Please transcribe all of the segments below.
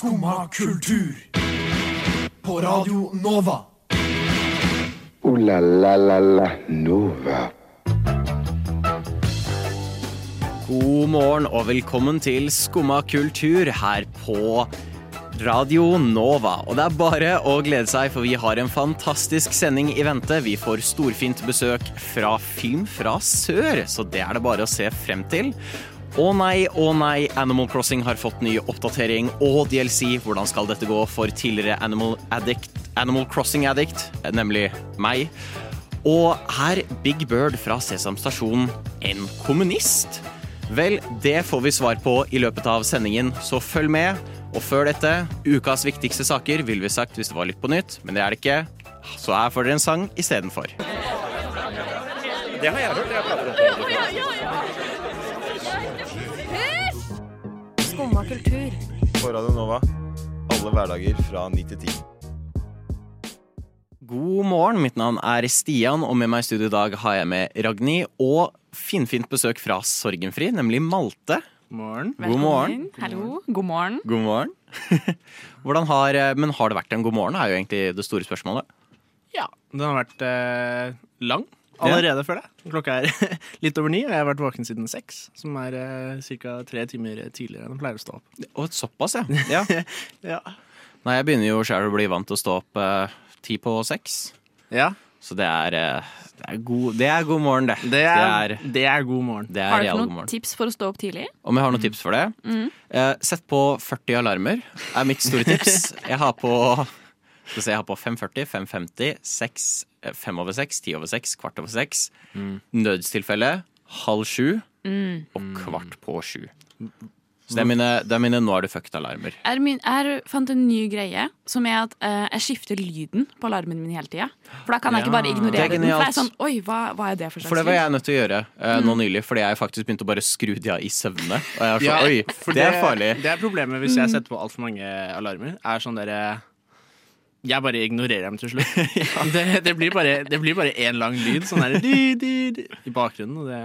Skumma kultur. På Radio Nova. O-la-la-la-la Nova. God morgen og velkommen til Skumma kultur her på Radio Nova. Og det er bare å glede seg, for vi har en fantastisk sending i vente. Vi får storfint besøk fra Film fra sør, så det er det bare å se frem til. Å nei, å nei, Animal Crossing har fått ny oppdatering og DLC. Hvordan skal dette gå for tidligere Animal, addict, Animal Crossing Addict, nemlig meg? Og er Big Bird fra Sesam Stasjon en kommunist? Vel, det får vi svar på i løpet av sendingen, så følg med. Og før dette, ukas viktigste saker, ville vi sagt hvis det var litt på nytt, men det er det ikke. Så her får dere en sang istedenfor. Skumma kultur. på Radio Nova. Alle hverdager fra 9 til 10. God morgen, mitt navn er Stian, og med meg i studio i dag har jeg med Ragnhild og finfint besøk fra Sorgenfri, nemlig Malte. Morgen. God morgen. Hallo. God morgen. God morgen. Hvordan har, men har det vært en god morgen, er jo egentlig det store spørsmålet. Ja, den har vært eh, lang allerede, føler jeg. Klokka er litt over ni, og jeg har vært våken siden seks. Som er eh, ca. tre timer tidligere enn jeg pleier å stå opp. Og såpass, ja. ja. Ja. Nei, jeg begynner jo sjøl å bli vant til å stå opp eh, ti på seks. ja. Så det er, eh, det er, god, det er god morgen, det. Det er, det er, det er god morgen. det Har er har du noen tips for å stå opp tidlig? Om jeg har noen tips for det? Eh, sett på 40 alarmer, er mitt store tips. Jeg har på skal vi se, jeg har på 5.40, 5.50, 6, eh, 5 over 6, 10 over seks, kvart over 6. Nødstilfelle halv sju og kvart på sju. Så det er mine, det er mine 'nå er du fucked'-alarmer. Jeg, fant en ny greie, som er at uh, jeg skifter lyden på alarmen min hele tida. For da kan jeg ikke bare ignorere er den. For det er sånn Oi, hva, hva er det for slags For det var jeg nødt til å gjøre eh, nå nylig, fordi jeg faktisk begynte å bare skru de av i søvne. Og jeg var Ja, sånn, oi, det, det er farlig. Det er problemet hvis jeg setter på altfor mange alarmer. Er sånn dere Jeg bare ignorerer dem til slutt. det, det blir bare Det blir bare én lang lyd sånn der, di, di, di, i bakgrunnen. Og det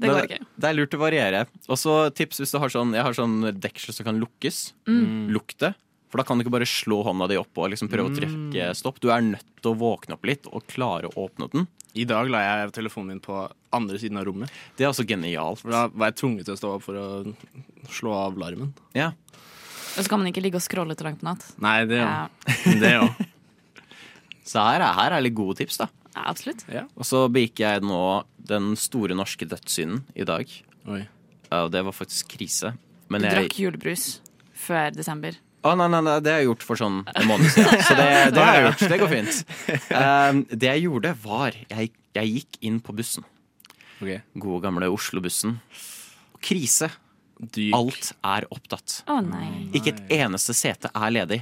Det går ikke. Det er lurt å variere. Og så tips hvis du har sånn Jeg har sånn deksel som kan lukkes. Mm. Lukte. For da kan du ikke bare slå hånda di opp og liksom prøve å trekke stopp. Du er nødt til å våkne opp litt og klare å åpne den. I dag la jeg telefonen min på andre siden av rommet. Det er altså genialt. For da var jeg tvunget til å stå opp for å slå av larmen. Ja. Og så kan man ikke ligge og scrolle til langt på natt. Nei, det Ja, òg. Òg. Så her er, her er litt gode tips, da. ja absolutt. Og så begikk jeg nå den store norske dødssynden i dag. Oi. Og det var faktisk krise. Du jeg drakk julebrus før desember. Å, nei, nei, nei, det har jeg gjort for sånn en måned siden. Så det, det har jeg gjort. Det går fint. Um, det jeg gjorde, var jeg, jeg gikk inn på bussen. Okay. Gode, gamle Oslo-bussen. Krise. Dyk. Alt er opptatt. Å nei. Ikke et eneste sete er ledig.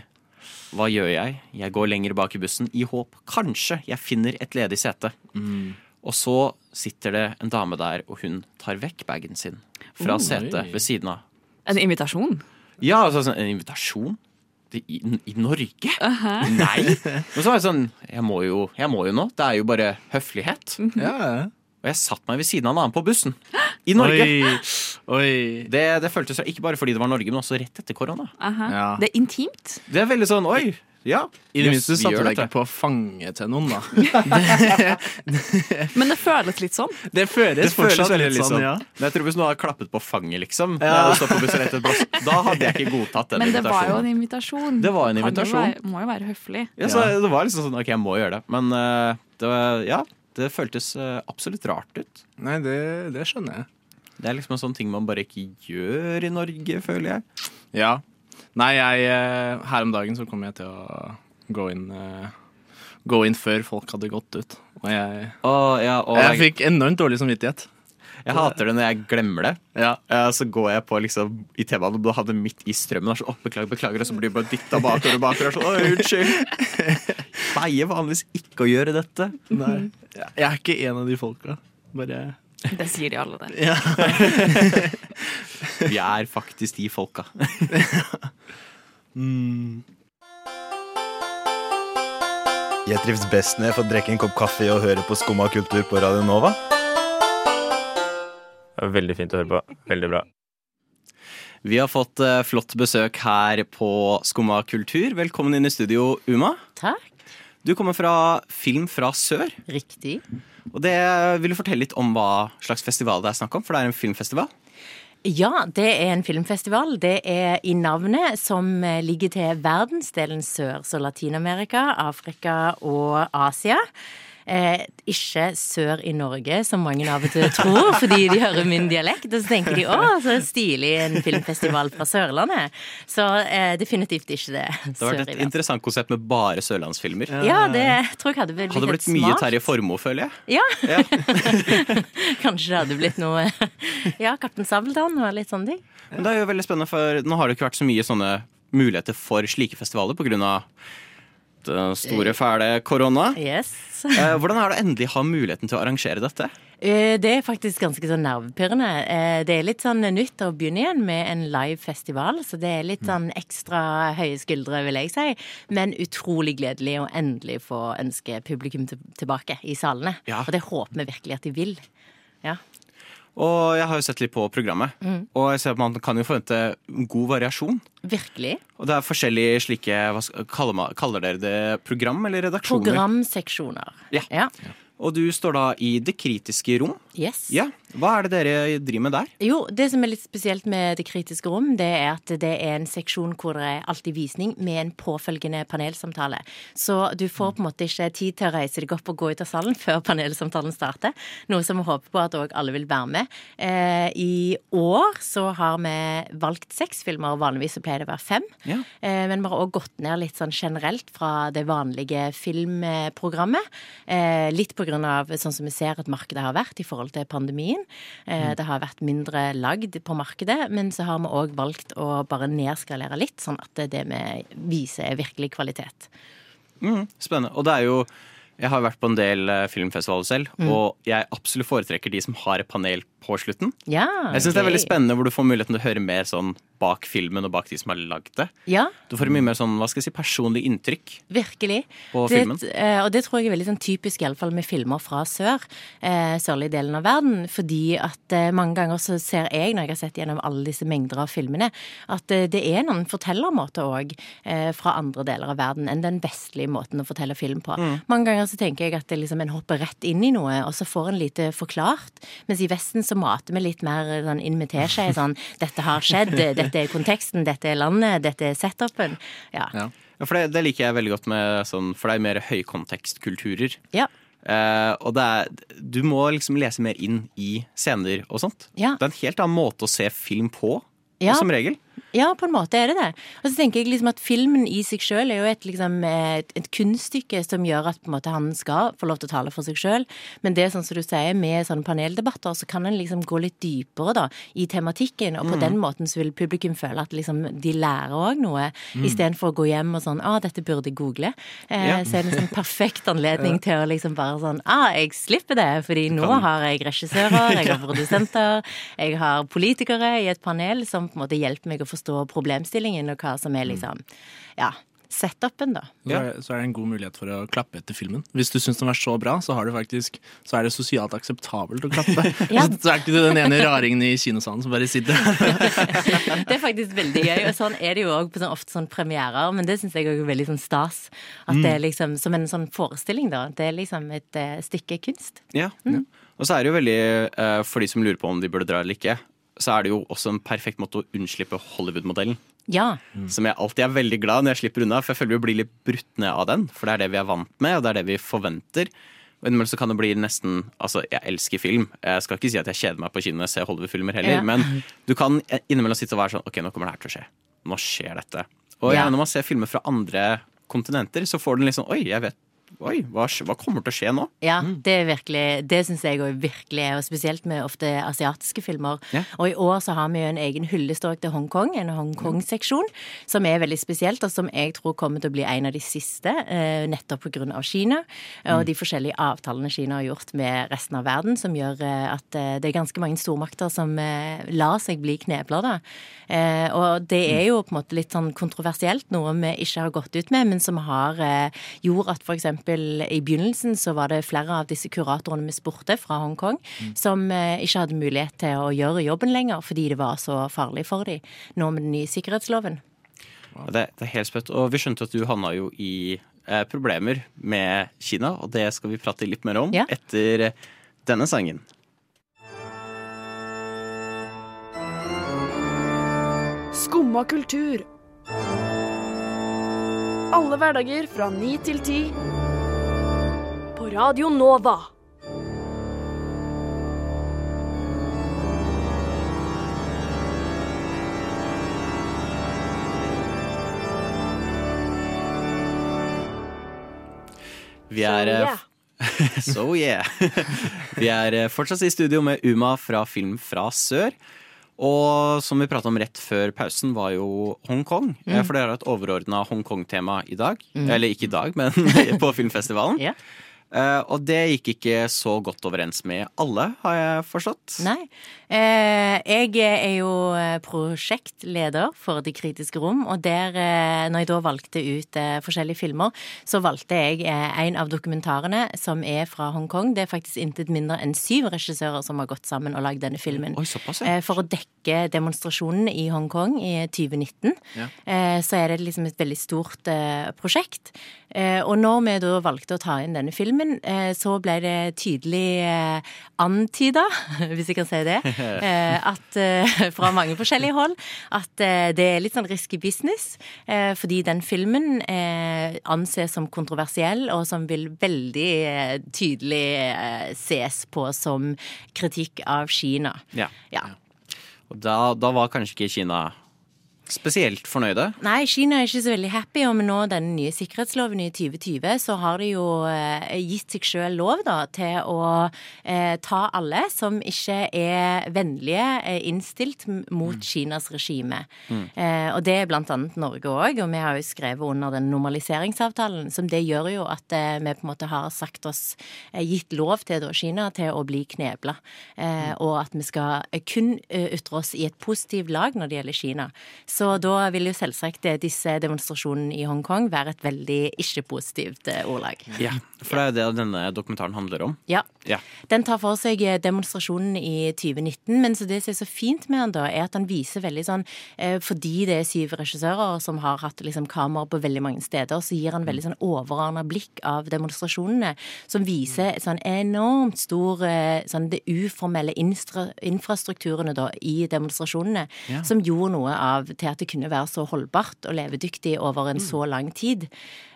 Hva gjør jeg? Jeg går lenger bak i bussen i håp kanskje jeg finner et ledig sete. Og så sitter det en dame der, og hun tar vekk bagen sin fra Oh. setet ved siden av. En invitasjon? Ja, altså sånn, en invitasjon? I, i, i Norge? Nei! Men så var jeg sånn jeg må, jo, jeg må jo nå. Det er jo bare høflighet. Ja. Og jeg satt meg ved siden av en annen på bussen. I Norge. Oi. Oi. Det, det føltes ikke bare fordi det var Norge, men også rett etter korona. Ja. Det er intimt. Det er veldig sånn oi, ja. I det minste satte du deg ikke på fanget til noen, da. Men det føles litt sånn. Det føles Det føles fortsatt veldig litt sånn, ja. Men jeg tror hvis noen hadde klappet på fanget, liksom, bussen da hadde jeg ikke godtatt den Men det var jo en invitasjon. Det var en invitasjon. være- må jo være høflig. Ja, så det var liksom sånn OK, jeg må gjøre det. Men uh, det var, ja, det føltes eh, absolutt rart ut. Nei, det, det skjønner jeg. Det er liksom en sånn ting man bare ikke gjør i Norge, føler jeg. Ja. Nei, jeg eh, Her om dagen så kom jeg til å gå inn eh, Gå inn før folk hadde gått ut. Og jeg, oh, ja, jeg jeg, fikk enormt dårlig samvittighet. Jeg hater det når jeg glemmer det. Ja. Så går jeg på liksom i T-banen og havner midt i strømmen. Og så, oh, beklager, beklager, og så blir du bare dytta bakover og bakover. Og sånn, å, unnskyld. Pleier vanligvis ikke å gjøre dette. Nei. Jeg er ikke en av de folka. Bare Det sier de alle det. Ja. Vi er faktisk de folka. Jeg trives best når jeg får drikke en kopp kaffe og høre på Skumma kultur på Radio Nova. Veldig fint å høre på. Veldig bra. Vi har fått eh, flott besøk her på Skumma kultur. Velkommen inn i studio, Uma. Takk. Du kommer fra Film fra sør. Riktig. Og det Vil du fortelle litt om hva slags festival det er snakk om? For det er en filmfestival. Ja, det er en filmfestival. Det er i navnet som eh, ligger til verdensdelen sør, så Latin-Amerika, Afrika og Asia. Eh, ikke sør i Norge, som mange av og til tror, fordi de hører min dialekt. Og så tenker de å, så stilig en filmfestival fra Sørlandet. Så eh, definitivt ikke det. Det har vært et interessant konsept med bare sørlandsfilmer. Ja, det tror jeg hadde blitt, Hadde blitt mye smart. Terje Formoe, føler jeg. Ja. Ja. Kanskje det hadde blitt noe Ja, Kaptein Sabeltann og litt sånne ting. Men det er jo veldig spennende, for nå har det ikke vært så mye sånne muligheter for slike festivaler pga. Den store, fæle korona. Yes. Eh, Hvordan er det å endelig ha muligheten til å arrangere dette? Eh, Det er faktisk ganske sånn nervepirrende. Eh, Det er litt sånn nytt å begynne igjen med en live festival, så det er litt sånn ekstra høye skuldre, vil jeg si. Men utrolig gledelig å endelig få ønske publikum tilbake i salene. Ja. Og det håper vi virkelig at de vil. Ja. Og jeg har jo sett litt på programmet, og jeg ser at man kan jo forvente god variasjon. Virkelig. Og det er forskjellige slike hva kaller, man, kaller dere det program eller redaksjoner? Programseksjoner. Ja. ja. Og du står da i Det kritiske rom. Yes. Ja, Hva er det dere driver med der? Jo, det som er litt spesielt med Det kritiske rom, det er at det er en seksjon hvor det er alltid visning med en påfølgende panelsamtale. Så du får på en måte ikke tid til å reise deg opp og gå ut av salen før panelsamtalen starter. Noe som vi håper på at òg alle vil være med. Eh, I år så har vi valgt seks filmer. Vanligvis så pleier det å være fem. Ja. Eh, men vi har òg gått ned litt sånn generelt fra det vanlige filmprogrammet. Eh, litt på grunn av sånn som vi ser at markedet har vært i forhold til pandemien. Eh, det har vært mindre lagd på markedet, men så har vi òg valgt å bare nedskalere litt, sånn at det vi viser er virkelig kvalitet. Mm, spennende. Og det er jo Jeg har vært på en del eh, filmfestivaler selv, og jeg absolutt foretrekker de som har panel på slutten. Ja, Jeg synes det er veldig spennende hvor du får muligheten til å høre mer sånn bak filmen og bak de som har lagd det. Ja, Du får mye mer sånn, hva skal jeg si, personlig inntrykk. Virkelig. På det, filmen. eh, og det tror jeg er veldig sånn typisk, iallfall med filmer fra sør. Eh, sørlige delen av verden. Fordi at eh, mange ganger så ser jeg, når jeg har sett gjennom alle disse mengder av filmene, at eh, det er noen fortellermåter òg eh, fra andre deler av verden enn den vestlige måten å fortelle film på. Mm. Mange ganger så tenker jeg at det liksom, en hopper rett inn i noe, og så får en lite forklart. Mens i Vesten så mater vi litt mer sånn inn med teskje. Sånn dette har skjedd, dette er konteksten, dette er landet, dette er setupen. Ja. Ja. For det, det liker jeg veldig godt med sånn, for det er mer høykontekstkulturer. ja. Uh, og det er, du må liksom lese mer inn i scener og sånt. Ja. Det er en helt annen måte å se film på, Ja. som regel. Ja, på en måte er det det. Og så tenker jeg liksom at filmen i seg sjøl er jo et, liksom, et, et kunststykke som gjør at måte han skal få lov til å tale for seg sjøl. Men det er sånn som du sier, med sånne paneldebatter så kan en liksom gå litt dypere da, i tematikken. Og på den måten så vil publikum føle at liksom, de lærer òg noe, istedenfor å gå hjem og sånn ah, dette burde jeg google. Eh, Ja. Så er det en sånn perfekt anledning til å liksom bare sånn ah, jeg slipper det, fordi nå har jeg regissører, jeg har produsenter, jeg har politikere i et panel som på en måte hjelper meg å forstå problemstillingen og hva som er liksom ja, setupen, da. Så, er, så er det en god mulighet for å klappe etter filmen. Hvis du syns den var så bra, så, har du faktisk, så er det sosialt akseptabelt å klappe. Ja. så, er ikke du den ene raringen i kinosalen som bare sitter Det er faktisk veldig gøy, og sånn er det jo òg på sånn, ofte sånn premierer, men det syns jeg òg er veldig sånn stas. At det er liksom som en sånn forestilling, da. Det er liksom et uh, stykke kunst. Ja. Og så er det jo veldig, eh, for de som lurer på om de burde dra eller ikke, så er det jo også en perfekt måte å unnslippe Hollywood-modellen. Ja. Som jeg alltid er veldig glad når jeg slipper unna, for jeg føler vi blir litt brutt ned av den. For det er det vi er vant med, og det er det vi forventer. Og innimellom så kan det bli nesten Altså, jeg elsker film. Jeg skal ikke si at jeg kjeder meg på kino når jeg ser Hollywood-filmer heller, Ja. men du kan innimellom sitte og være sånn OK, nå kommer det her til å skje. Nå skjer dette. Og Ja. når man ser filmer fra andre kontinenter, så får den liksom Oi, jeg vet Oi, hva, hva kommer til å skje nå? Ja, det er virkelig Det syns jeg òg virkelig er, og spesielt med ofte asiatiske filmer. Ja. Og i år så har vi jo en egen hyllest til Hongkong, en Hongkong-seksjon, som er veldig spesielt, og som jeg tror kommer til å bli en av de siste, eh, nettopp av Kina. Og de forskjellige avtalene Kina har gjort med resten av verden, som gjør eh, at eh, det er ganske mange stormakter som eh, lar seg bli knebler, da. Eh, Og det er jo på en måte litt sånn kontroversielt, noe vi ikke har gått ut med, men som har gjort at f.eks. i begynnelsen så var det flere av disse kuratorene vi spurte fra Hongkong som eh, ikke hadde mulighet til å gjøre jobben lenger fordi det var så farlig for dem nå med den nye sikkerhetsloven. Det, det er helt spøtt. Og vi skjønte at du havna jo i eh, problemer med Kina, og det skal vi prate litt mer om Ja. etter denne sangen. Skumma kultur. Alle hverdager fra ni til ti. Radio Nova. Vi er So, eh, yeah. Yeah. Vi er eh, fortsatt i studio med Uma fra Film fra sør. Og som vi pratet om rett før pausen, var jo Hongkong. Mm. For dere har et overordna Hongkong-tema i dag. Eller ikke i dag, men på filmfestivalen. Ja. Eh, Og det gikk ikke så godt overens med alle, har jeg forstått. Nei. Uh, jeg er jo eh, prosjektleder for Det kritiske rom, og der, uh, når jeg da valgte ut forskjellige filmer, så valgte jeg en av dokumentarene som er fra Hongkong. Det er faktisk intet mindre enn syv regissører som har gått sammen og lagd denne filmen. Oi, såpass, ja. For å dekke demonstrasjonen i Hongkong i 2019. Ja. Så er det liksom et veldig stort prosjekt. Og når vi da valgte å ta inn denne filmen, eh, så ble det tydelig eh, antyda, hvis jeg kan si det, eh, at fra mange forskjellige hold, at det er litt sånn risky business. Fordi den filmen anses som kontroversiell, og som vil veldig tydelig ses på som kritikk av Kina. Ja. Ja. Og da, da var kanskje ikke Kina spesielt fornøyde. Nei, Kina er ikke så veldig happy. Og med nå denne nye sikkerhetsloven i 2020, så har de jo eh, gitt seg sjøl lov da, til å eh, ta alle som ikke er vennlige eh, innstilt mot mot Kinas regime. Eh, og det er blant annet Norge òg, og vi har jo skrevet under den normaliseringsavtalen. Som det gjør jo at eh, vi på en måte har sagt oss eh, gitt lov til da, Kina til å bli knebla. Eh, og at vi skal kun ytre oss i et positivt lag når det gjelder Kina. Så da vil jo selvsagt disse demonstrasjonene i Hongkong være et veldig ikke-positivt eh, ordlag. Ja, For det er jo det denne dokumentaren handler om. Ja. Ja. Den tar for seg eh, demonstrasjonen i 2019, men så det som er så fint med den, da, er at den viser veldig sånn eh, Fordi det er syv regissører som har hatt liksom kamera på veldig mange steder, så gir han veldig sånn overordna blikk av demonstrasjonene, som viser sånn enormt stor sånn det uformelle infrastrukturene da i demonstrasjonene, Ja. som gjorde noe av til at det kunne være så holdbart og levedyktig over en så lang tid.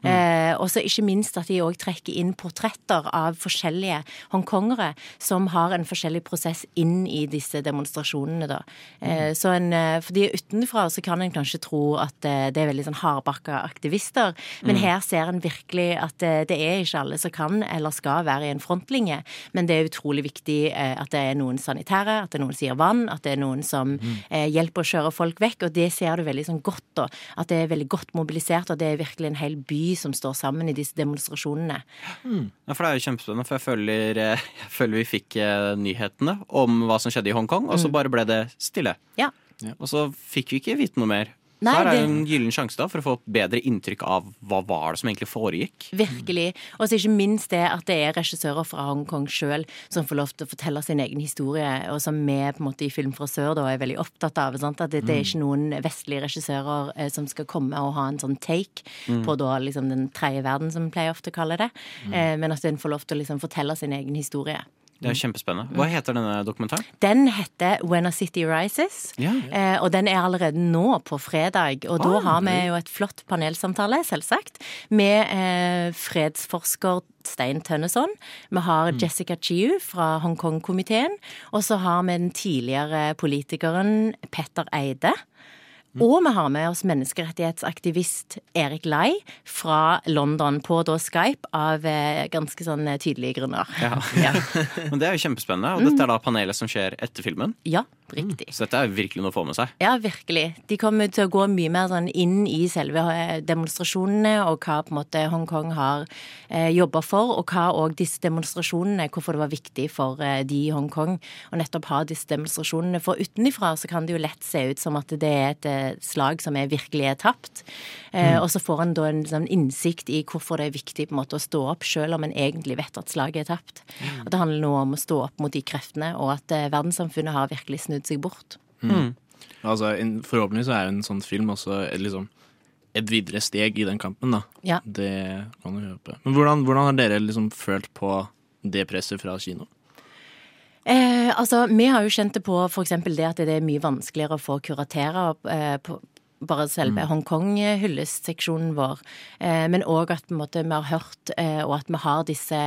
Eh, og så ikke minst at de òg trekker inn portretter av forskjellige hongkongere som har en forskjellig prosess inn i disse demonstrasjonene, da. Eh, så en, eh, fordi utenfra så kan en kanskje tro at eh, det er veldig sånn hardbarka aktivister, men her ser en virkelig at eh, det er ikke alle som kan eller skal være i en frontlinje, men det er utrolig viktig at det er noen sanitære, at det er noen som gir vann, at det er noen som eh, hjelper å kjøre folk vekk, og det ser du veldig sånn godt da, at det er veldig godt mobilisert, og det er virkelig en hel by som står sammen i disse demonstrasjonene. Ja, for det er jo kjempespennende, for jeg føler, eh, jeg føler vi fikk eh, nyhetene om hva som skjedde i Hongkong, og så Mm. bare ble det stille. Ja. Og så fikk vi ikke vite noe mer. Nei, her er det- en gyllen sjanse da for å få et bedre inntrykk av hva var det som egentlig foregikk. Virkelig. Og så ikke minst det at det er regissører fra Hongkong sjøl som får lov til å fortelle sin egen historie, og som vi på en måte i Film fra sør da er veldig opptatt av. Sant? At det, det er ikke noen vestlige regissører eh, som skal komme og ha en sånn take på da liksom den tredje verden, som vi pleier ofte å kalle det, eh, men at en får lov til å liksom fortelle sin egen historie. Det er kjempespennende. Hva heter denne dokumentaren? Den heter When a City Rises, Ja. ja. og den er allerede nå på fredag. Og da har vi jo et flott panelsamtale, selvsagt, med eh, fredsforsker Stein Tønneson. Vi har Jessica Chiu fra Hongkong-komiteen, og så har vi den tidligere politikeren Petter Eide. Og vi har med oss menneskerettighetsaktivist Erik Lai fra London på da Skype av eh, ganske sånn eh, tydelige grunner. Ja. Ja. Men det er jo kjempespennende, og dette er da panelet som skjer etter filmen. Ja, Riktig. Så dette er virkelig noe å få med seg. Ja, virkelig. De kommer til å gå mye mer sånn inn i selve eh, demonstrasjonene, og hva på en måte Hongkong har eh, jobba for, og hva òg disse demonstrasjonene Hvorfor det var viktig for de i Hongkong å nettopp ha disse demonstrasjonene. For utenifra så kan det jo lett se ut som at det er et slag som er virkelig er tapt. Mm. Og så får en da en sånn innsikt i hvorfor det er viktig på en måte å stå opp, selv om en egentlig vet at slaget er tapt. Og det handler nå om å stå opp mot de kreftene, og at eh, verdenssamfunnet har virkelig snudd seg bort. Altså, en, forhåpentlig så er jo en sånn film også liksom, et videre steg i den kampen, da. Ja. Det kan du håpe. Men hvordan, hvordan har dere liksom følt på det presset fra kino? Eh, altså, vi har jo kjent det på eksempel det at det er mye vanskeligere å få kuratere eh, bare selve Hongkong-hyllestseksjonen vår. Eh, men òg at måte, vi har hørt, eh, og at vi har disse,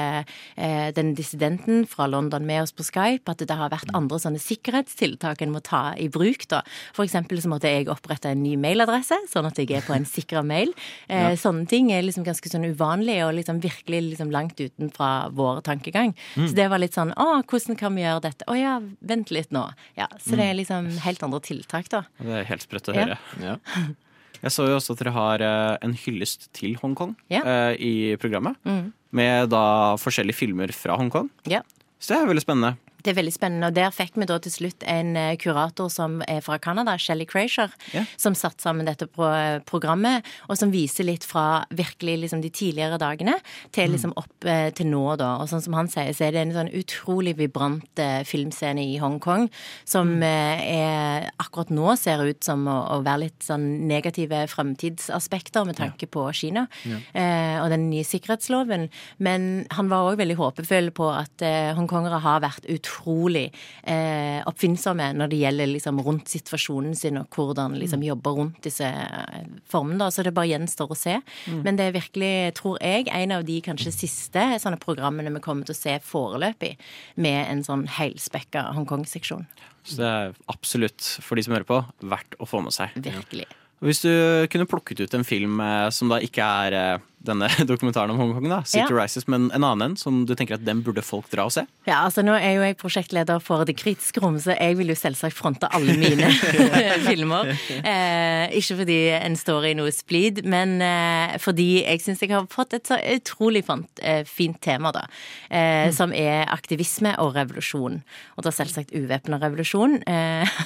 eh, den dissidenten fra London med oss på Skype, at det har vært andre sånne sikkerhetstiltak en må ta i bruk. da. For eksempel så måtte jeg opprette en ny mailadresse, sånn at jeg er på en sikra mail. Ja. Sånne ting er liksom ganske sånn uvanlig, og liksom virkelig liksom langt utenfra vår tankegang. Så det var litt sånn Å, hvordan kan vi gjøre dette? Å ja, vent litt nå. Ja, Så det er liksom helt andre tiltak, da. Det er helt sprøtt å Ja. høre. Ja. Jeg så jo også at dere har eh, en hyllest til Hongkong Ja. eh, i programmet. Mm. Med da forskjellige filmer fra Hongkong. Ja. Så det er veldig spennende. Det er veldig spennende, og der fikk vi da til slutt en eh, kurator som er fra Canada, Shelly Crasher, Ja. som satte sammen dette pro programmet, og som viser litt fra virkelig liksom de tidligere dagene til liksom opp eh, til nå, da. Og sånn som han sier, så er det en sånn utrolig vibrant eh, filmscene i Hongkong som eh, er akkurat nå ser ut som å, å være litt sånn negative fremtidsaspekter med tanke på Kina eh, og den nye sikkerhetsloven. Men han var òg veldig håpefull på at eh, hongkongere har vært utrolig eh, oppfinnsomme når det gjelder liksom rundt situasjonen sin og hvordan liksom jobber rundt disse eh, formene. da, Så det bare gjenstår å se. Men det er virkelig, tror jeg, en av de kanskje siste sånne programmene vi kommer til å se foreløpig med en sånn helspekka Hongkong-seksjon. Så det er absolutt, for de som hører på, verdt å få med seg. Virkelig. Hvis du kunne plukket ut en film eh, som da ikke er eh, denne dokumentaren om Hongkong, da, City Ja. Rises, men en annen en som du tenker at den burde folk dra og se? Ja, altså Nå er jo jeg prosjektleder for Det kritiske rom, så jeg vil jo selvsagt fronte alle mine filmer. Eh, ikke fordi en står i noe splid, men eh, fordi jeg syns jeg har fått et så utrolig fant, eh, fint tema, da. Eh, Som er aktivisme og revolusjon. Og da selvsagt uvæpna revolusjon. Eh,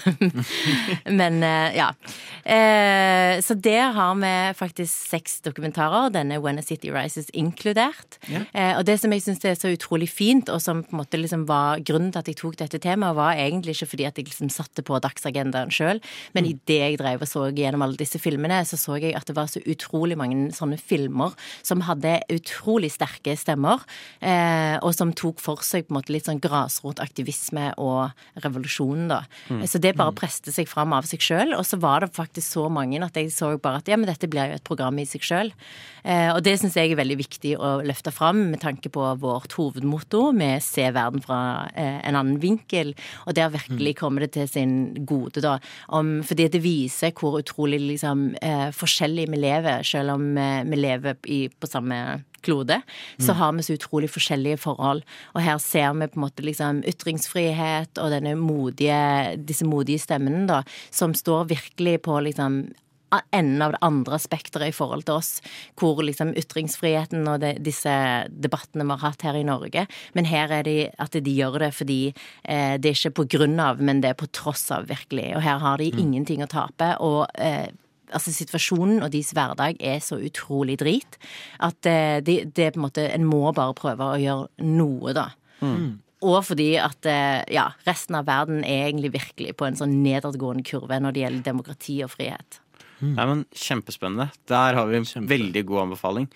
men eh, ja. Eh, så der har vi faktisk seks dokumentarer, denne When a City Rises inkludert. Eh, og det som jeg syns er så utrolig fint, og som på en måte liksom var grunnen til at jeg tok dette temaet, var egentlig ikke fordi at jeg liksom satte på dagsagendaen sjøl, men Mm. idet jeg drev og så gjennom alle disse filmene, så så jeg at det var så utrolig mange sånne filmer som hadde utrolig sterke stemmer, eh, og som tok for seg på en måte litt sånn grasrotaktivisme og revolusjonen, da. Mm. Så det bare preste seg fram av seg sjøl, og så var det faktisk så mange at jeg så bare at ja, men dette blir jo et program i seg sjøl. Eh, og det syns jeg er veldig viktig å løfte fram med tanke på vårt hovedmotto med se verden fra eh, en annen vinkel, og der virkelig kommer det til sin gode, da. Om, fordi det viser hvor utrolig liksom eh, forskjellig vi lever, selv om eh, vi lever i, på samme klode, så har vi så utrolig forskjellige forhold. Og her ser vi på en måte liksom ytringsfrihet og denne modige, disse modige stemmene, da, som står virkelig på liksom enden av det andre spekteret i forhold til oss, hvor liksom ytringsfriheten og de, disse debattene vi har hatt her i Norge, men her er det at de gjør det fordi eh, det er ikke på grunn av, men det er på tross av, virkelig. Og her har de ingenting å tape. og eh, altså situasjonen og deres hverdag er så utrolig drit at eh, det, det er på en måte En må bare prøve å gjøre noe, da. Og fordi at eh, ja, resten av verden er egentlig virkelig på en sånn nedadgående kurve når det gjelder demokrati og frihet. Nei, men Kjempespennende. Der har vi en veldig god anbefaling.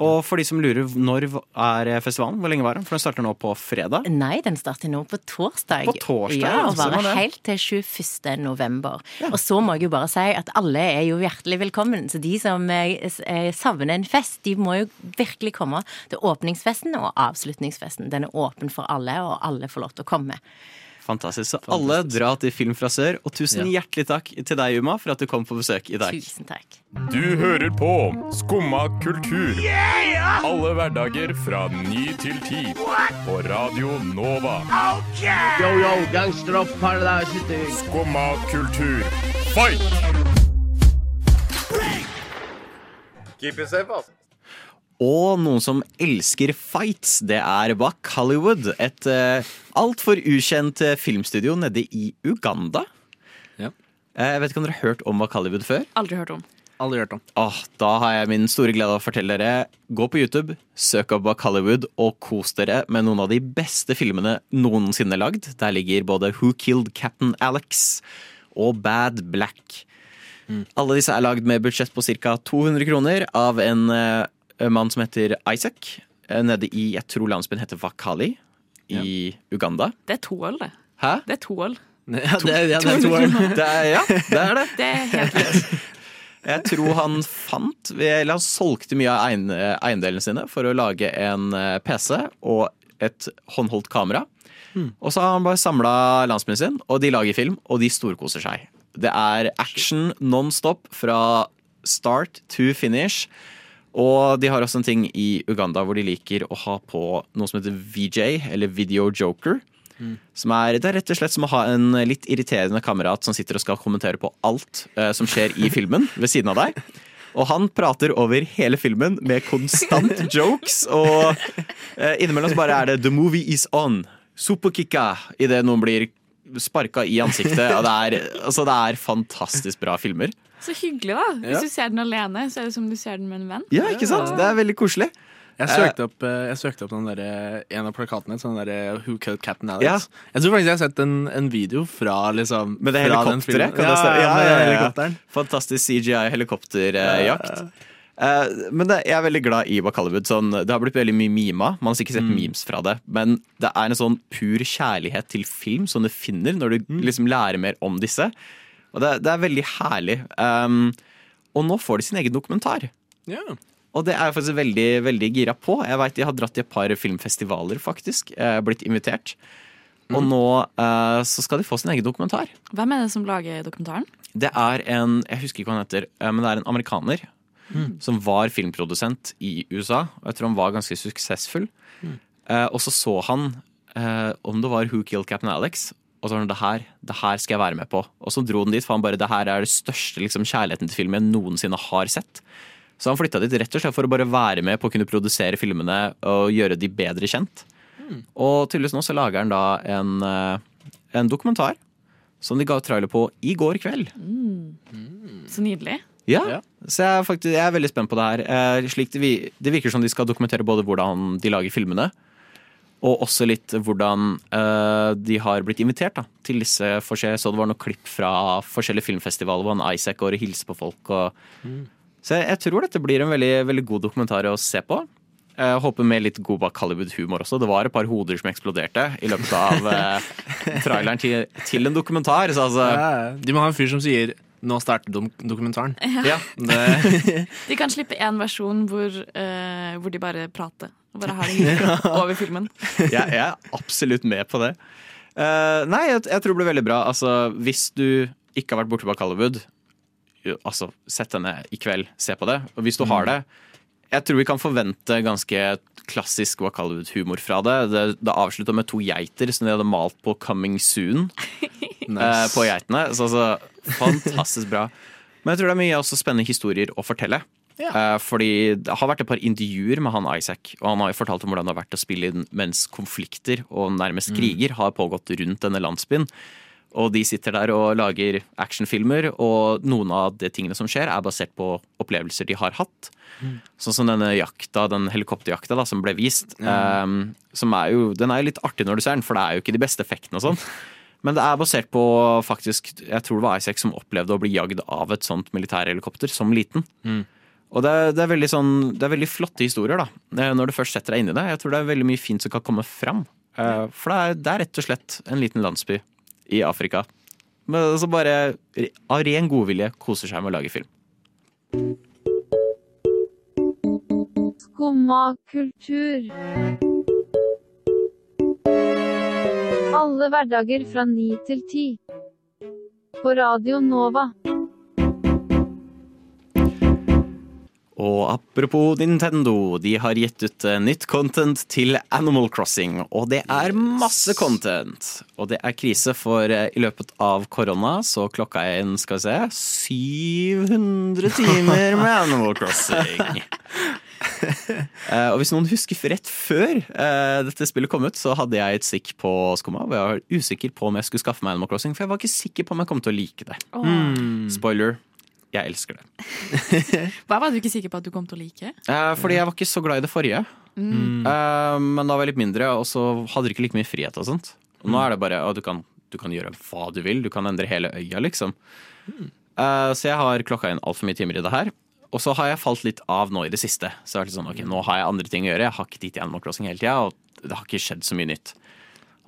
Og for de som lurer, når er festivalen? Hvor lenge var den? For den starter nå på fredag. Nei, den starter nå på torsdag. På torsdag, ja, ja, og varer helt til 21. november. Og så må jeg jo bare si at alle er jo hjertelig velkommen. Så de som eh, eh, savner en fest, de må jo virkelig komme til åpningsfesten og avslutningsfesten. Den er åpen for alle, og alle får lov til å komme. Fantastisk. Så alle dra til Film fra sør, og tusen hjertelig takk til deg, Uma, for at du kom på besøk i dag. Tusen takk. Du hører på Skumma kultur. Alle hverdager fra ny til ti. På Radio Nova. Yo, yo, gangstrop Skumma kultur. Fight! Og noen som elsker fights, det er Buck Hollywood. Et uh, altfor ukjent eh, filmstudio nede i Uganda. Ja. Eh, jeg vet ikke om dere har hørt om Buck Hollywood før? Aldri hørt om. Aldri hørt om. Åh, da har jeg min store glede av å fortelle dere. Gå på YouTube, søk opp Buck Hollywood og kos dere med noen av de beste filmene noensinne lagd. Der ligger både Who Killed Captain Alex og Bad Black. Alle disse er lagd med budsjett på ca. 200 kroner av en eh, mann som heter Isaac. eh, Nede i, jeg tror landsbyen heter Wakali i Uganda. Det er to øl, det. Hæ? Det er to øl. Ja, det, ja, det er to øl. Det er, ja, det er det. Det er helt greit. Jeg tror han fant Eller han solgte mye av eiend- eiendelene sine for å lage en eh, PC og et håndholdt kamera. Og så har han bare samla landsbyen sin, og de lager film, og de storkoser seg. Det er action non stop fra start to finish. Og de har også en ting i Uganda hvor de liker å ha på noe som heter VJ, eller Video Joker. Som er, det er rett og slett som å ha en litt irriterende kamerat som sitter og skal kommentere på alt eh, som skjer i filmen ved siden av deg. Og han prater over hele filmen med konstant jokes, og eh, innimellom så bare er det 'the movie is on'. Superkicka idet noen blir sparka i ansiktet. Og det er, altså, det er fantastisk bra filmer. Så hyggelig, da. Hvis du ser den alene, så er det som du ser den med en venn. Ja, ikke sant? Det er veldig koselig. Jeg søkte opp, eh, jeg søkte opp den der, en av plakatene. Sånn der, Who Killed Captain Alex. Ja. Jeg tror faktisk jeg har sett en, en video fra liksom Med det den helikopteret, filmen. ja, ja, Ja, ja, ja. helikopteren. Fantastisk CGI-helikopterjakt. Uh, men det, jeg er veldig glad i Bakalibud. Sånn, det har blitt veldig mye mima. Man har sikkert sett memes fra det. Men det er en sånn pur kjærlighet til film som du finner når du liksom lærer mer om disse. Og det, det er veldig herlig. Um, og nå får de sin egen dokumentar. Ja. Og det er jeg faktisk veldig, veldig gira på. Jeg vet De har dratt i et par filmfestivaler, faktisk. Blitt invitert. Og nå eh, så skal de få sin egen dokumentar. Hvem er det som lager dokumentaren? Det er en Jeg husker ikke hva han heter, eh, men det er en amerikaner. Som var filmprodusent i USA. Og jeg tror han var ganske suksessfull. Eh, og så så han eh, om det var Who Killed Captain Alex. Og så var han det her, det her skal jeg være med på. Og så dro han dit, for han bare det her er det største liksom, kjærligheten til film jeg noensinne har sett. Så han flytta dit rett og slett for å bare være med på å kunne produsere filmene og gjøre de bedre kjent. Og tydeligvis nå så lager han da en, eh, en dokumentar som de ga trailer på i går kveld. Så nydelig. Ja, Ja. Så jeg er, faktisk, jeg er veldig spent på det her. Eh, slik det, vi- det virker som de skal dokumentere både hvordan de lager filmene, og også litt hvordan uh, de har blitt invitert da, til disse forskjellige Så det var noen klipp fra forskjellige filmfestivaler hvor han Isaac går og hilser på folk. Og, Så jeg, jeg tror dette blir en veldig, veldig god dokumentar å se på. Jeg håper med litt god bak Hollywood-humor også. Det var et par hoder som eksploderte i løpet av uh, traileren til, til en dokumentar. Så altså, Ja, ja. De må ha en fyr som sier 'nå starter dokumentaren'. ja. Det, De kan slippe én versjon hvor, uh, hvor de bare prater. Og bare har det hyggelig over filmen. jeg, jeg er absolutt med på det. Uh, nei, jeg, jeg tror det blir veldig bra. Altså, hvis du ikke har vært borte på Hollywood, jo, altså, sett henne i kveld, se på det. Og hvis du har det Jeg tror vi kan forvente ganske klassisk Hollywood-humor fra det. Det, det avslutta med to geiter som de hadde malt på 'Coming Soon' eh, på geitene. Så altså, fantastisk bra. Men jeg tror det er mye også spennende historier å fortelle. Eh, fordi det har vært et par intervjuer med han Isaac, og han har jo fortalt om hvordan det har vært å spille inn mens konflikter og nærmest kriger har pågått rundt denne landsbyen. Og de sitter der og lager actionfilmer, og noen av de tingene som skjer, er basert på opplevelser de har hatt. Sånn som denne jakta, den helikopterjakta da, som ble vist. eh, som er jo, den er jo litt artig når du ser den, for det er jo ikke de beste effektene og sånn. Men det er basert på faktisk Jeg tror det var Isaac som opplevde å bli jagd av et sånt militærhelikopter som liten. Og det er, det, er sånn, det er veldig flotte historier, da. eh, Når du først setter deg inn i det. Jeg tror det er veldig mye fint som kan komme fram. Eh, For det er, det er rett og slett en liten landsby i Afrika. Men så bare av ren godvilje koser seg med å lage film. Skumma kultur. Alle hverdager fra ni til ti. På Radio Nova. Og apropos Nintendo, de har gitt ut eh, nytt content til Animal Crossing. Og det er masse content. Og det er krise, for eh, i løpet av korona så klokka jeg inn, skal vi se, 700 timer med Animal Crossing. Eh, og hvis noen husker rett før dette spillet kom ut, så hadde jeg et stikk på Skumma hvor jeg var usikker på om jeg skulle skaffe meg Animal Crossing, for jeg var ikke sikker på om jeg kom til å like det. Åh. Spoiler. Jeg elsker det. Hva var du ikke sikker på at du kom til å like? Eh, fordi jeg var ikke så glad i det forrige. Mm. Eh, men da var jeg litt mindre, og så hadde du ikke like mye frihet og sånt. Og nå er det bare at du kan, du kan gjøre hva du vil. Du kan endre hele øya, liksom. Eh, så jeg har klokka inn altfor mye timer i det her. Og så har jeg falt litt av nå i det siste. Så jeg er litt sånn, ok, Nå har jeg andre ting å gjøre. Jeg har ikke tid til Animal Crossing hele tida, og det har ikke skjedd så mye nytt.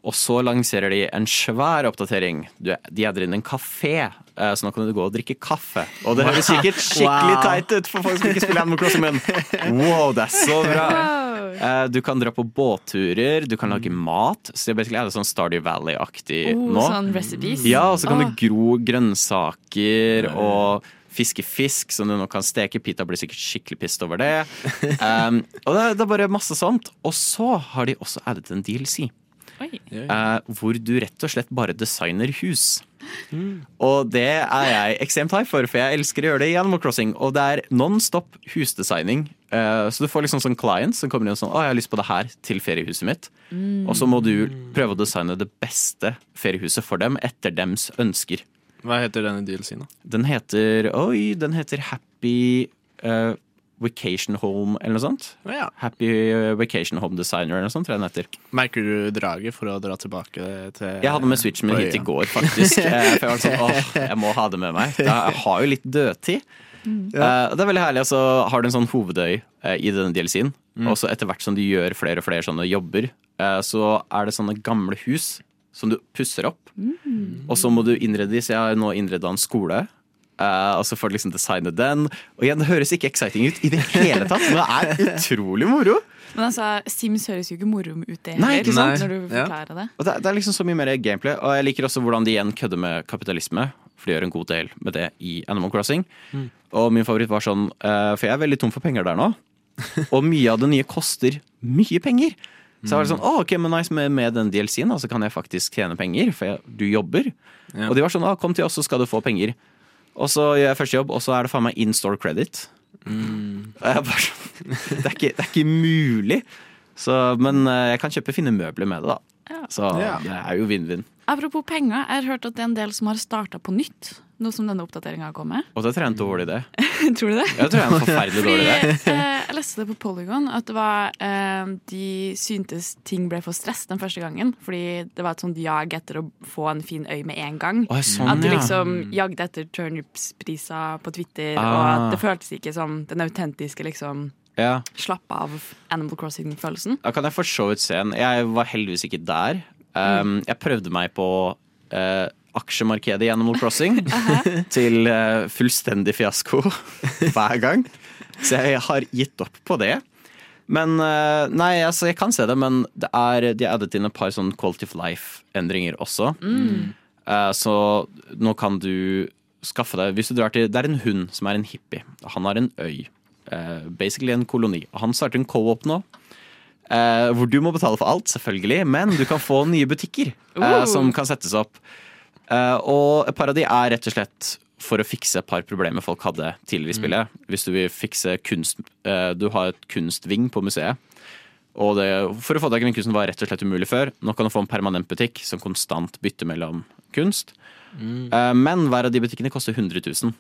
Og så lanserer de en svær oppdatering. Du, de adder inn en kafé, eh, så nå kan du gå og drikke kaffe. Og det høres sikkert skikkelig teit ut for folk som ikke spiller Animal Crossing, men wow, det er så bra! Eh, Du kan dra på båtturer, du kan lage mat. Så det er det sånn Stardew Valley-aktig Oh, nå. sånn recipes? Ja, og så kan du gro grønnsaker og fiske fisk som du nå kan steke. Pita blir sikkert skikkelig pissed over det. Um, og det, det er bare masse sånt. Og så har de også addet en DLC. Oi. eh, hvor du rett og slett bare designer hus. Og det er jeg ekstremt high for, for jeg elsker å gjøre det i Animal Crossing. Og det er non-stop husdesigning. Uh, så du får liksom sånn client som kommer inn og sånn Å, jeg har lyst på det her til feriehuset mitt. Mm. Og så må du prøve å designe det beste feriehuset for dem etter dems ønsker. Hva heter denne DLC-en, da? Den heter Oi, den heter Happy eh, Vacation Home, eller noe sånt. Ja. Happy eh, Vacation Home Designer, eller noe sånt, tror jeg den heter. Merker du draget for å dra tilbake til Jeg hadde med switchen min hit i går, faktisk. Eh, For jeg var sånn, åh, jeg må ha det med meg. Jeg har jo litt dødtid. Eh, Uh, det er veldig herlig. Altså, har du en sånn hovedøy uh, i denne DLC-en. Mm. Og så etter hvert som du gjør flere og flere sånne jobber, uh, så er det sånne gamle hus som du pusser opp. Og så må du innrede de, så jeg har nå innreda en skole. Eh, og så får du liksom designe den. Og igjen, det høres ikke exciting ut i det hele tatt, men det er utrolig moro. Men altså, Sims høres jo ikke moro ut, det Nei, ikke sant? Når du Ja. forklarer det. Og det, er- det er liksom så mye mer gameplay, og jeg liker også hvordan de igjen kødder med kapitalisme. For de gjør en god del med det i Animal Crossing. Mm. Og min favoritt var sånn, uh, for jeg er veldig tom for penger der nå. Og mye av det nye koster mye penger. Så jeg var sånn, oh, ok, men nice med, med den DLC-en, så kan jeg faktisk tjene penger, for jeg, du jobber. Ja. Og de var sånn, ah, kom til oss, så skal du få penger. Og så gjør jeg første jobb, og så er det faen meg in store credit. Mm. jeg bare sånn, det er ikke, det er ikke mulig. Så, men eh, jeg kan kjøpe fine møbler med det, da. Så det er jo vinn-vinn. Apropos penger, jeg har hørt at det er en del som har starta på nytt. Nå som denne oppdateringa har kommet. Og det tror jeg er en dårlig idé. Tror du det? Jeg tror jeg er en forferdelig dårlig idé. Eh, jeg leste det på Polygon at det var, eh, de syntes ting ble for stress den første gangen. Fordi det var et sånt jag etter å få en fin øy med en gang. Oh, sånn, at du ja. liksom jagde etter turnipspriser på Twitter, Ah. og at det føltes ikke som den autentiske liksom Ja. slapp av Animal Crossing-følelsen. Da kan jeg for så vidt se en. Jeg var heldigvis ikke der. Um, jeg prøvde meg på eh, aksjemarkedet i Animal Crossing til eh, fullstendig fiasko hver gang. Så jeg har gitt opp på det. Men eh, Nei, altså, jeg kan se det, men det er, de har addet inn et par sånn quality of life-endringer også. Mm. Eh, så nå kan du skaffe deg Hvis du drar til Det er en hund som er en hippie. Han har en øy. basically en koloni. Og han starter en co-op nå. hvor du må betale for alt, selvfølgelig, men du kan få nye butikker Oh. som kan settes opp. Eh, og et par av de er rett og slett for å fikse et par problemer folk hadde tidligere i spillet. Hvis du vil fikse kunst eh, Du har et kunstving på museet. Og det, for å få tak i den kunsten var rett og slett umulig før. Nå kan du få en permanent butikk som konstant bytter mellom kunst. Mm. men hver av de butikkene koster 100 000.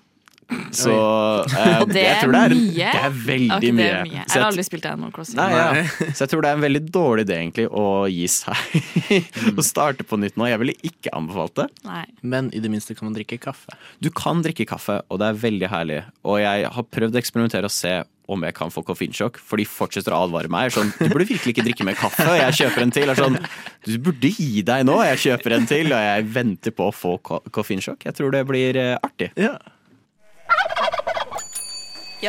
Så eh, Og det jeg tror det er, mye. Det er veldig okay, det mye. er mye. Jeg har aldri spilt Animal Crossing. Nei, ja. Så jeg tror det er en veldig dårlig idé egentlig å gi seg. Å starte på nytt nå. Jeg ville ikke anbefalt det. Nei. Men i det minste kan man drikke kaffe. Du kan drikke kaffe, og det er veldig herlig. Og jeg har prøvd å eksperimentere og se om jeg kan få koffeinsjokk, for de fortsetter å advare meg. Sånn, du burde virkelig ikke drikke mer kaffe, og jeg kjøper en til. Er sånn, du burde gi deg nå, jeg kjøper en til, og jeg venter på å få ko koffeinsjokk. Jeg tror det blir eh, artig. Ja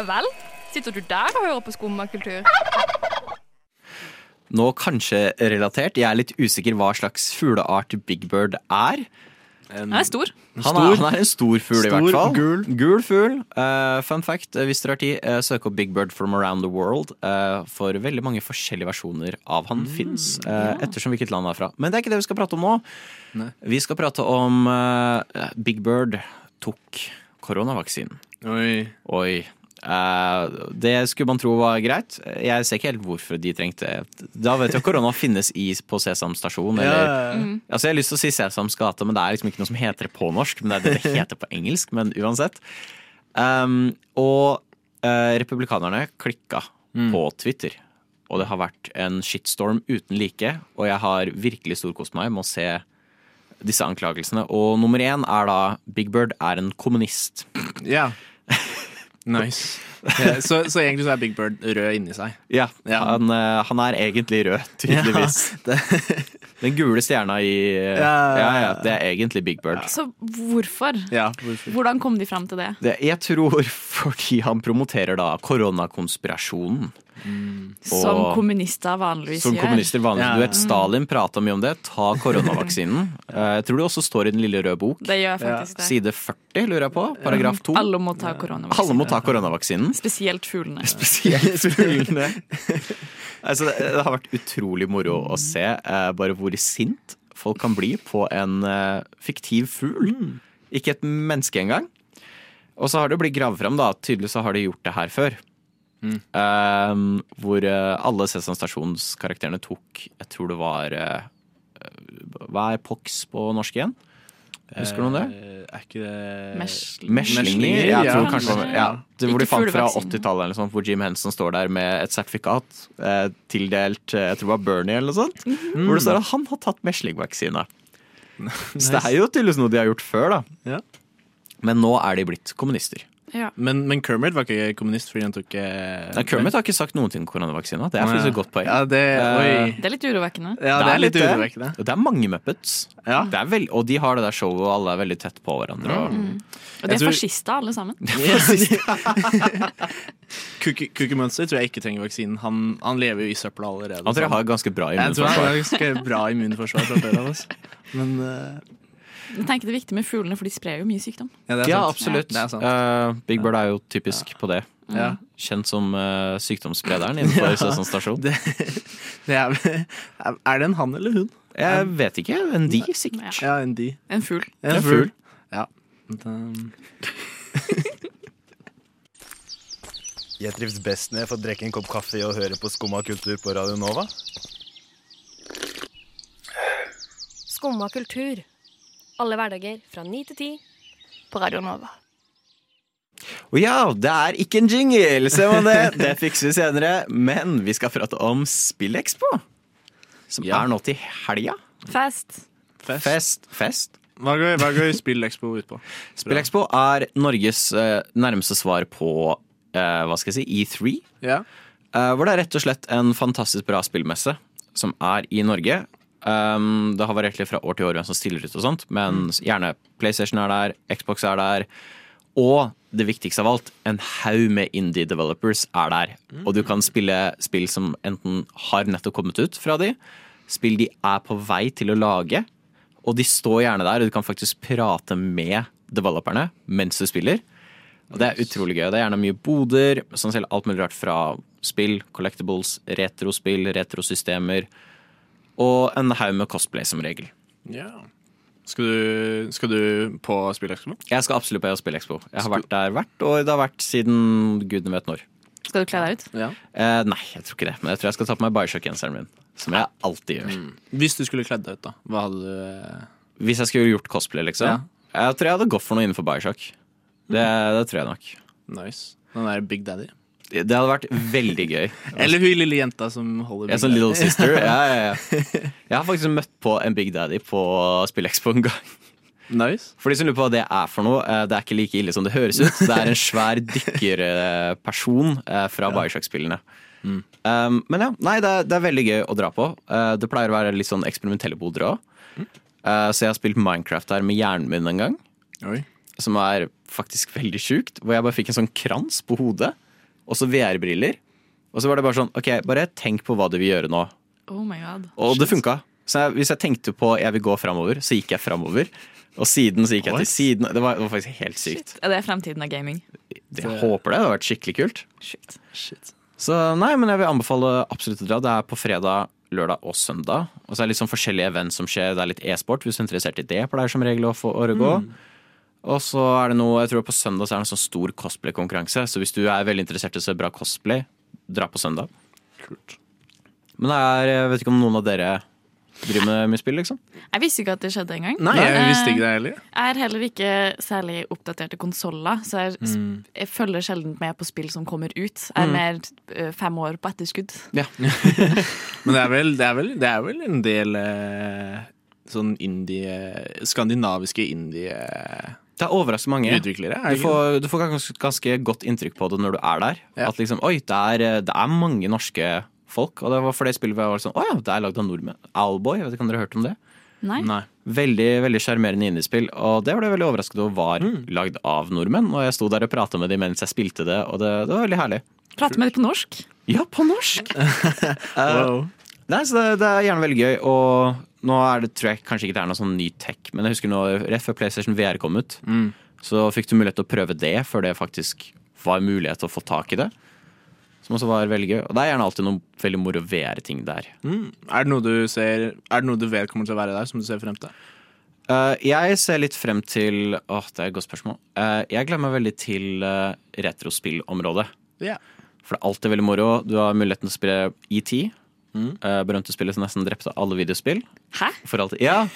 vel? Sitter du der og hører på skummakultur? Nå kanskje relatert. Jeg er litt usikker hva slags fugleart Big Bird er. Han er stor. Han er, han er en stor fugl, i hvert fall. gul. Gul fugl. Uh, fun fact, eh, hvis dere har tid, uh, søk opp Big Bird from around the world. Uh, for veldig mange forskjellige versjoner av han fins, uh, ettersom hvilket land han er fra. Men det er ikke det vi skal prate om nå. Nei. Vi skal prate om Big Bird tok koronavaksinen. Oi. Oi. Eh, det skulle man tro var greit. Jeg ser ikke helt hvorfor de trengte Da vet jeg at korona finnes i, på Sesam stasjon. Eller, Ja. altså jeg har lyst til å si Sesams gate, men det er liksom ikke noe som heter det på norsk. Men det er det det heter på engelsk. Men uansett. Um, og uh, republikanerne klikka på Twitter. Og det har vært en shitstorm uten like. Og jeg har virkelig storkost meg med å se disse anklagelsene. Og nummer én er da Big Bird er en kommunist. Ja. Nice. Ja, så, så egentlig så er Big Bird rød inni seg. Ja, Ja. Han, eh, han er egentlig rød, tydeligvis. Den gule stjerna i eh, Ja. ja, ja, Det er egentlig Big Bird. Så hvorfor? Ja, hvorfor? Hvordan kom de fram til det? Det, jeg tror fordi han promoterer da koronakonspirasjonen. Som Og- kommunister vanligvis Som gjør. kommunister vanligvis. Ja. Du vet, Stalin prata mye om det. Ta koronavaksinen. Eh, Jeg tror det også står i Den lille røde bok. Det gjør faktisk det. Side 40, lurer jeg på. Paragraf 2. Alle må ta koronavaksinen. Alle må ta koronavaksinen. Spesielt fuglene. Spesielt fuglene. altså, det, det har vært utrolig moro å se eh, bare hvor sint folk kan bli på en eh, fiktiv fugl. Ikke et menneske engang. Og så har det blitt gravd fram, da. Tydelig så har de gjort det her før. Eh, hvor uh, alle Sesam Stasjons-karakterene tok Jeg tror det var uh, Hva er pox på norsk igjen? Husker du noen det? Eh, Er ikke det Meslinger? Ja, Jeg tror ja. kanskje ja. Det, hvor de fant fra 80-tallet, liksom, hvor Jim Henson står der med et sertifikat eh, tildelt jeg tror det var Bernie eller noe sånt. Mm. Hvor det står at han har tatt meslingvaksine. Så det er jo tydeligvis noe de har gjort før, da. Ja. Men nå er de blitt kommunister. Ja. Men, men Kermit var ikke kommunist fordi han tok eh, Nei, Kermit har ikke sagt noen ting om koronavaksina. Det er faktisk et godt poeng. Ja, det, oi. Eh, Det er litt urovekkende. ja, det er litt det. urovekkende. Det er mange Muppets. Ja. Det er vel, og de har det der showet, og alle er veldig tett på hverandre. Og, Og de er tror- fascister, alle sammen. Cookie, Munster Monster tror jeg ikke trenger vaksinen. Han, han lever jo i søpla allerede. Han tror jeg har ganske bra jeg tror han immunforsvar. har ganske bra immunforsvar fra før av. altså. Men eh, Jeg tenker det er viktig med fuglene, for de sprer jo mye sykdom. ja, det er Ja, absolutt. Det er sant. Eh, Big Bird er jo typisk på det. Ja. Kjent som uh, sykdomssprederen innenfor Ja. Sesam stasjon. Det, det er, er det en han eller hun? Jeg vet ikke. En de, sikkert. Ja, en de. En fugl. En En fugl. Ja. Jeg trives best når jeg får drikke en kopp kaffe og høre på Skumma kultur på Radio Nova. Skumma kultur. Alle hverdager fra ni til ti på Radio Nova. Og ja, det er ikke en jingle, ser man det. Det fikser vi senere. Men vi skal prate om SpillExpo. Som Ja. er nå til helga. Fest. Fest. Fest. Fest. Hva går, hva går SpillExpo ut på? SpillExpo er Norges eh, nærmeste svar på eh, hva skal jeg si, E3. Ja. Eh, hvor det er rett og slett en fantastisk bra spillmesse som er i Norge. Um, det har variert litt fra år til år hvem som stiller ut og sånt, men gjerne PlayStation er der, Xbox er der, og det viktigste av alt, en haug med indie developers er der. Og du kan spille spill som enten har nettopp kommet ut fra de, spill de er på vei til å lage, og de står gjerne der, og du kan faktisk prate med developerne mens du spiller. Og det er utrolig gøy. Det er gjerne mye boder, som selger alt mulig rart fra spill, collectibles, retrospill, retrosystemer, og en haug med cosplay som regel. Yeah. Skal, du, skal du på SpillExpo? Jeg skal absolutt på SpillExpo. Jeg har vært der hvert år. Det har vært siden gudene vet når. Skal du kle deg ut? Ja. Eh, nei, jeg tror ikke det. Men jeg tror jeg skal ta på meg Bioshock-genseren min. Som jeg alltid gjør. Hvis du skulle kledd deg ut, da, hva hadde du eh, Hvis jeg skulle gjort cosplay, liksom. Ja. Jeg tror jeg hadde gått for noe innenfor Bioshock. Det, det tror jeg nok. Nice. Den der Big Daddy. Det hadde vært veldig gøy. Eller hun lille jenta som holder Big Daddy sånn little sister. Ja, ja, ja. Jeg har faktisk møtt på en Big Daddy på SpillExpo en gang. Nice. For de som lurer på hva det er for noe, eh, det er ikke like ille som det høres ut. Det er en svær dykkerperson eh, fra Bioshock-spillene. Um, men ja, nei, det er, det er veldig gøy å dra på. Eh, det pleier å være litt sånn eksperimentelle boder òg. så jeg har spilt Minecraft her med hjernen min en gang, Oi. som er faktisk veldig sjukt. Hvor jeg bare fikk en sånn krans på hodet, og så VR-briller. Og så var det bare sånn, ok, bare tenk på hva du vil gjøre nå. Oh my god. Og det funka. Så jeg, hvis jeg tenkte på jeg vil gå framover, så gikk jeg framover. Og siden så gikk jeg What? til siden. Det var, det var faktisk helt sykt. Er det fremtiden av gaming? Jeg håper det. Det har vært skikkelig kult. Shit. Så nei, men jeg vil anbefale absolutt å dra. Det er på fredag, lørdag og søndag. Og så er det litt sånn forskjellige event som skjer. Det er litt e-sport, hvis du er interessert i det. Pleier som regel å foregå. Og så er det noe, jeg tror på søndag så er det en sånn stor cosplay-konkurranse. Så hvis du er veldig interessert i å se bra cosplay, dra på søndag. Men det er, jeg vet ikke om noen av dere driver med mye spill, liksom? Jeg visste ikke at det skjedde engang. Nei, jeg Eh, visste ikke det heller. Jeg er heller ikke særlig oppdatert til konsoller, så jeg, Mm. jeg følger sjelden med på spill som kommer ut. Jeg er Mm. mer eh, fem år på etterskudd. Ja. Men det er vel, det er vel, det er vel en del eh, sånn indie Skandinaviske indie Det er overraskende mange. utviklere. er Du det får, du får ganske, ganske godt inntrykk på det når du er der. At liksom, oi, det er, det er mange norske folk. Og det var for det spillet var sånn, å ja, det er lagd av nordmenn. Owlboy, vet ikke om dere har hørt om det? Nei. Veldig veldig sjarmerende indiespill, og det ble jeg veldig overrasket over var Mm. lagd av nordmenn. Og jeg sto der og prata med dem mens jeg spilte det, og det, det var veldig herlig. Prate med dem på norsk. Ja, på norsk! Eh, Wow. Nei, så det, det er gjerne veldig gøy, og nå er det, tror jeg kanskje ikke det er noe sånn ny tech, men jeg husker nå, rett før PlayStation VR kom ut, Mm. så fikk du mulighet til å prøve det før det faktisk var mulighet til å få tak i det. Som også var veldig gøy. Og det er gjerne alltid noen veldig moro VR-ting der. Mm. Er det noe du ser Er det noe du vet kommer til å være der, som du ser frem til? Uh, jeg ser litt frem til Åh, det er et godt spørsmål. Uh, jeg gleder meg veldig til uh, retrospillområdet. Ja. For det er alltid veldig moro. Du har muligheten til å spille ET. Mm. eh, berømte spillet som nesten drepte alle videospill. Hæ? Ja.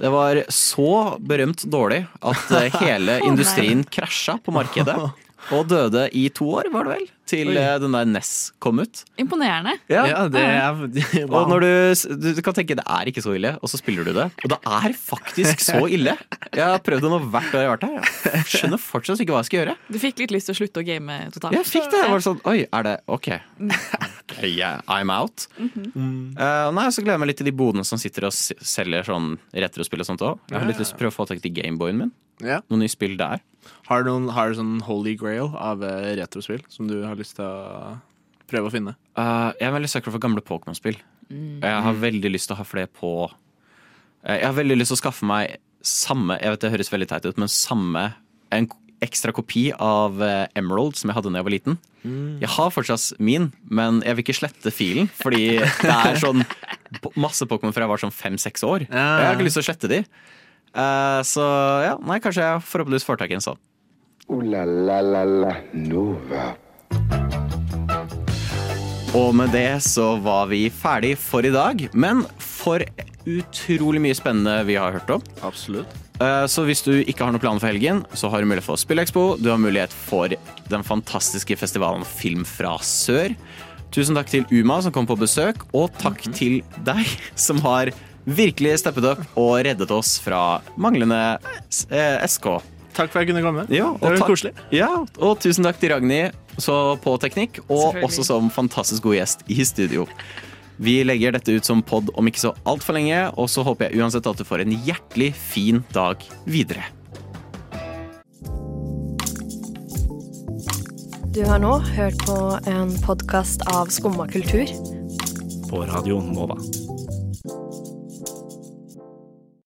Det var så berømt dårlig at eh, hele industrien krasja på markedet. Og døde i to år, var det vel? Til Oi. eh, den der NES kom ut. Imponerende. Ja, det er wow. Og når du, du, kan tenke det er ikke så ille, og så spiller du det. Og det er faktisk så ille. Jeg har prøvd det nå hvert år jeg har vært her. Jeg skjønner fortsatt ikke hva jeg skal gjøre. Du fikk litt lyst til å slutte å game totalt. Jeg fikk det. Jeg var sånn, Oi, er det OK? Ok, yeah, I'm out. Mm -hmm. uh, nei, Så gleder jeg meg litt til de bodene som sitter og selger sånn retrospill og sånt òg. Jeg har litt lyst til å prøve å få tak i Gameboyen min. Ja. Noen nye spill der. Har du noen, har du sånn holy grail av eh, retrospill som du har lyst til å prøve å finne? Uh, jeg er veldig søker for gamle Pokémon-spill. Mm. Jeg har veldig lyst til å ha flere på Eh, Jeg har veldig lyst til å skaffe meg samme Jeg vet det høres veldig teit ut, men samme En ekstra kopi av Emerald som jeg hadde da jeg var liten. Mm. Jeg har fortsatt min, men jeg vil ikke slette filen. Fordi det er sånn masse Pokémon fra jeg var sånn fem-seks år. Ja. Jeg har ikke lyst til å slette de. Eh, så ja, nei, kanskje jeg forhåpentligvis får tak i en sånn. Ooh la la la la Nova. Og med det så var vi ferdig for i dag. Men for utrolig mye spennende vi har hørt om. Absolutt. Eh, Så hvis du ikke har noen planer for helgen, så har du mulighet for Spillekspo. Du har mulighet for den fantastiske festivalen Film fra sør. Tusen takk til Uma som kom på besøk, og takk til deg som har virkelig steppet opp og reddet oss fra manglende eh, SK. Takk for at jeg kunne komme. Ja, det var takk- koselig. Ja, og tusen takk til Ragnhild så på teknikk, og også som fantastisk god gjest i studio. Vi legger dette ut som pod om ikke så altfor lenge, og så håper jeg uansett at du får en hjertelig fin dag videre. Du har nå hørt på en podkast av Skumma kultur. På Radio Nova.